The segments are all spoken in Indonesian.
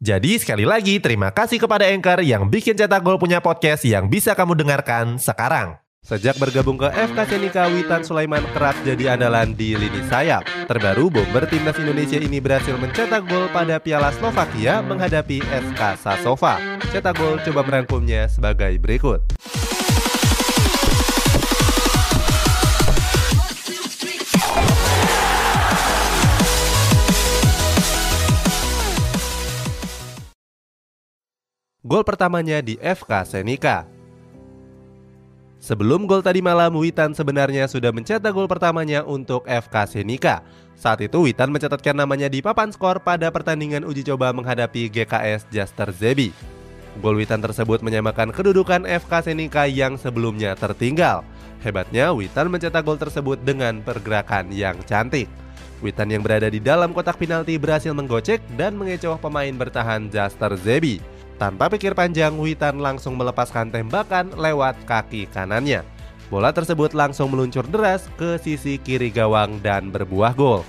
Jadi sekali lagi terima kasih kepada Anchor yang bikin Cetak Gol punya podcast yang bisa kamu dengarkan sekarang. Sejak bergabung ke FK Senika, Witan Sulaiman kerap jadi andalan di lini sayap. Terbaru, bomber timnas Indonesia ini berhasil mencetak gol pada Piala Slovakia menghadapi SK Sasova. Cetak gol coba merangkumnya sebagai berikut. Gol pertamanya di FK Senika. Sebelum gol tadi malam, Witan sebenarnya sudah mencetak gol pertamanya untuk FK Senika. Saat itu Witan mencatatkan namanya di papan skor pada pertandingan uji coba menghadapi GKS Jaster Zebi. Gol Witan tersebut menyamakan kedudukan FK Senika yang sebelumnya tertinggal. Hebatnya, Witan mencetak gol tersebut dengan pergerakan yang cantik. Witan yang berada di dalam kotak penalti berhasil menggocek dan mengecoh pemain bertahan Jaster Zebi. Tanpa pikir panjang, Witan langsung melepaskan tembakan lewat kaki kanannya. Bola tersebut langsung meluncur deras ke sisi kiri gawang dan berbuah gol.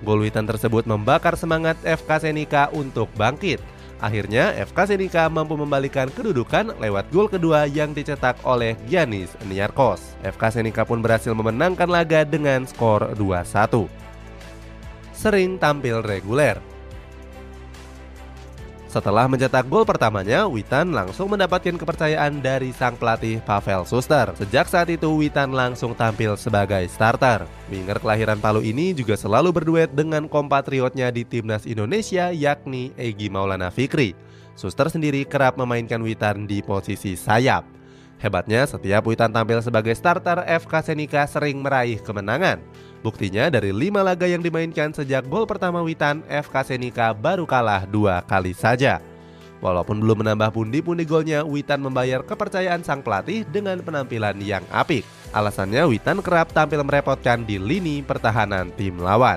Gol Witan tersebut membakar semangat FK Senika untuk bangkit. Akhirnya FK Senika mampu membalikan kedudukan lewat gol kedua yang dicetak oleh Giannis Niarkos. FK Senika pun berhasil memenangkan laga dengan skor 2-1. Sering tampil reguler, setelah mencetak gol pertamanya, Witan langsung mendapatkan kepercayaan dari sang pelatih Pavel Suster. Sejak saat itu, Witan langsung tampil sebagai starter. Winger kelahiran Palu ini juga selalu berduet dengan kompatriotnya di timnas Indonesia yakni Egi Maulana Fikri. Suster sendiri kerap memainkan Witan di posisi sayap. Hebatnya, setiap Witan tampil sebagai starter, FK Senika sering meraih kemenangan. Buktinya dari lima laga yang dimainkan sejak gol pertama Witan, FK Senika baru kalah dua kali saja. Walaupun belum menambah pundi-pundi golnya, Witan membayar kepercayaan sang pelatih dengan penampilan yang apik. Alasannya Witan kerap tampil merepotkan di lini pertahanan tim lawan.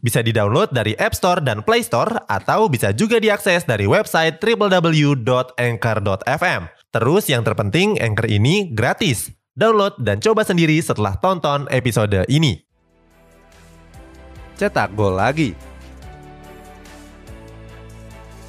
Bisa di-download dari App Store dan Play Store atau bisa juga diakses dari website www.anchor.fm. Terus yang terpenting Anchor ini gratis. Download dan coba sendiri setelah tonton episode ini. Cetak gol lagi.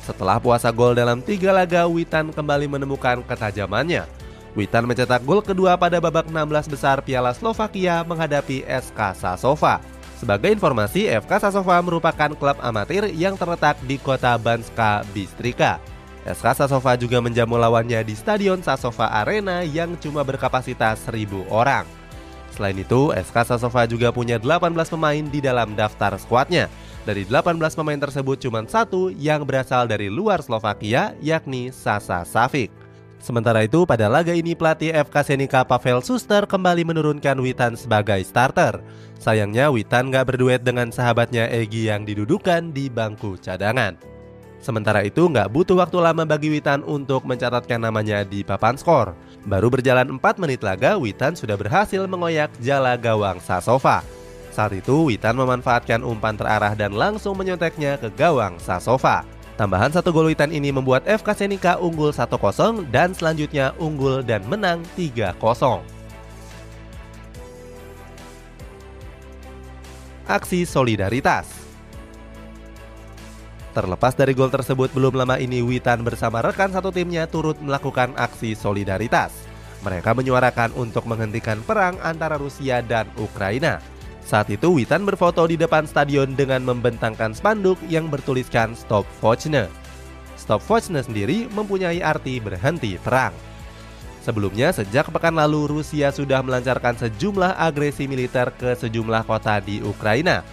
Setelah puasa gol dalam tiga laga, Witan kembali menemukan ketajamannya. Witan mencetak gol kedua pada babak 16 besar Piala Slovakia menghadapi SK Sasova. Sebagai informasi, FK Sasova merupakan klub amatir yang terletak di kota Banska Bistrika. SK Sasova juga menjamu lawannya di Stadion Sasova Arena yang cuma berkapasitas 1000 orang. Selain itu, SK Sasova juga punya 18 pemain di dalam daftar skuadnya. Dari 18 pemain tersebut cuma satu yang berasal dari luar Slovakia, yakni Sasa Safik. Sementara itu, pada laga ini pelatih FK Senika Pavel Suster kembali menurunkan Witan sebagai starter. Sayangnya Witan gak berduet dengan sahabatnya Egi yang didudukan di bangku cadangan. Sementara itu nggak butuh waktu lama bagi Witan untuk mencatatkan namanya di papan skor. Baru berjalan 4 menit laga, Witan sudah berhasil mengoyak jala gawang Sasova. Saat itu Witan memanfaatkan umpan terarah dan langsung menyonteknya ke gawang Sasova. Tambahan satu gol Witan ini membuat FK Senika unggul 1-0 dan selanjutnya unggul dan menang 3-0. Aksi solidaritas Terlepas dari gol tersebut, belum lama ini Witan bersama rekan satu timnya turut melakukan aksi solidaritas. Mereka menyuarakan untuk menghentikan perang antara Rusia dan Ukraina. Saat itu Witan berfoto di depan stadion dengan membentangkan spanduk yang bertuliskan Stop Fochne. Stop Fochne sendiri mempunyai arti berhenti perang. Sebelumnya, sejak pekan lalu Rusia sudah melancarkan sejumlah agresi militer ke sejumlah kota di Ukraina.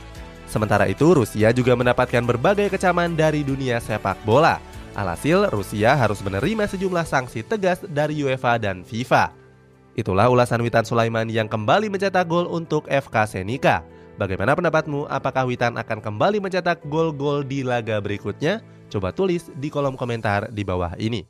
Sementara itu, Rusia juga mendapatkan berbagai kecaman dari dunia sepak bola. Alhasil, Rusia harus menerima sejumlah sanksi tegas dari UEFA dan FIFA. Itulah ulasan Witan Sulaiman yang kembali mencetak gol untuk FK Senika. Bagaimana pendapatmu? Apakah Witan akan kembali mencetak gol-gol di laga berikutnya? Coba tulis di kolom komentar di bawah ini.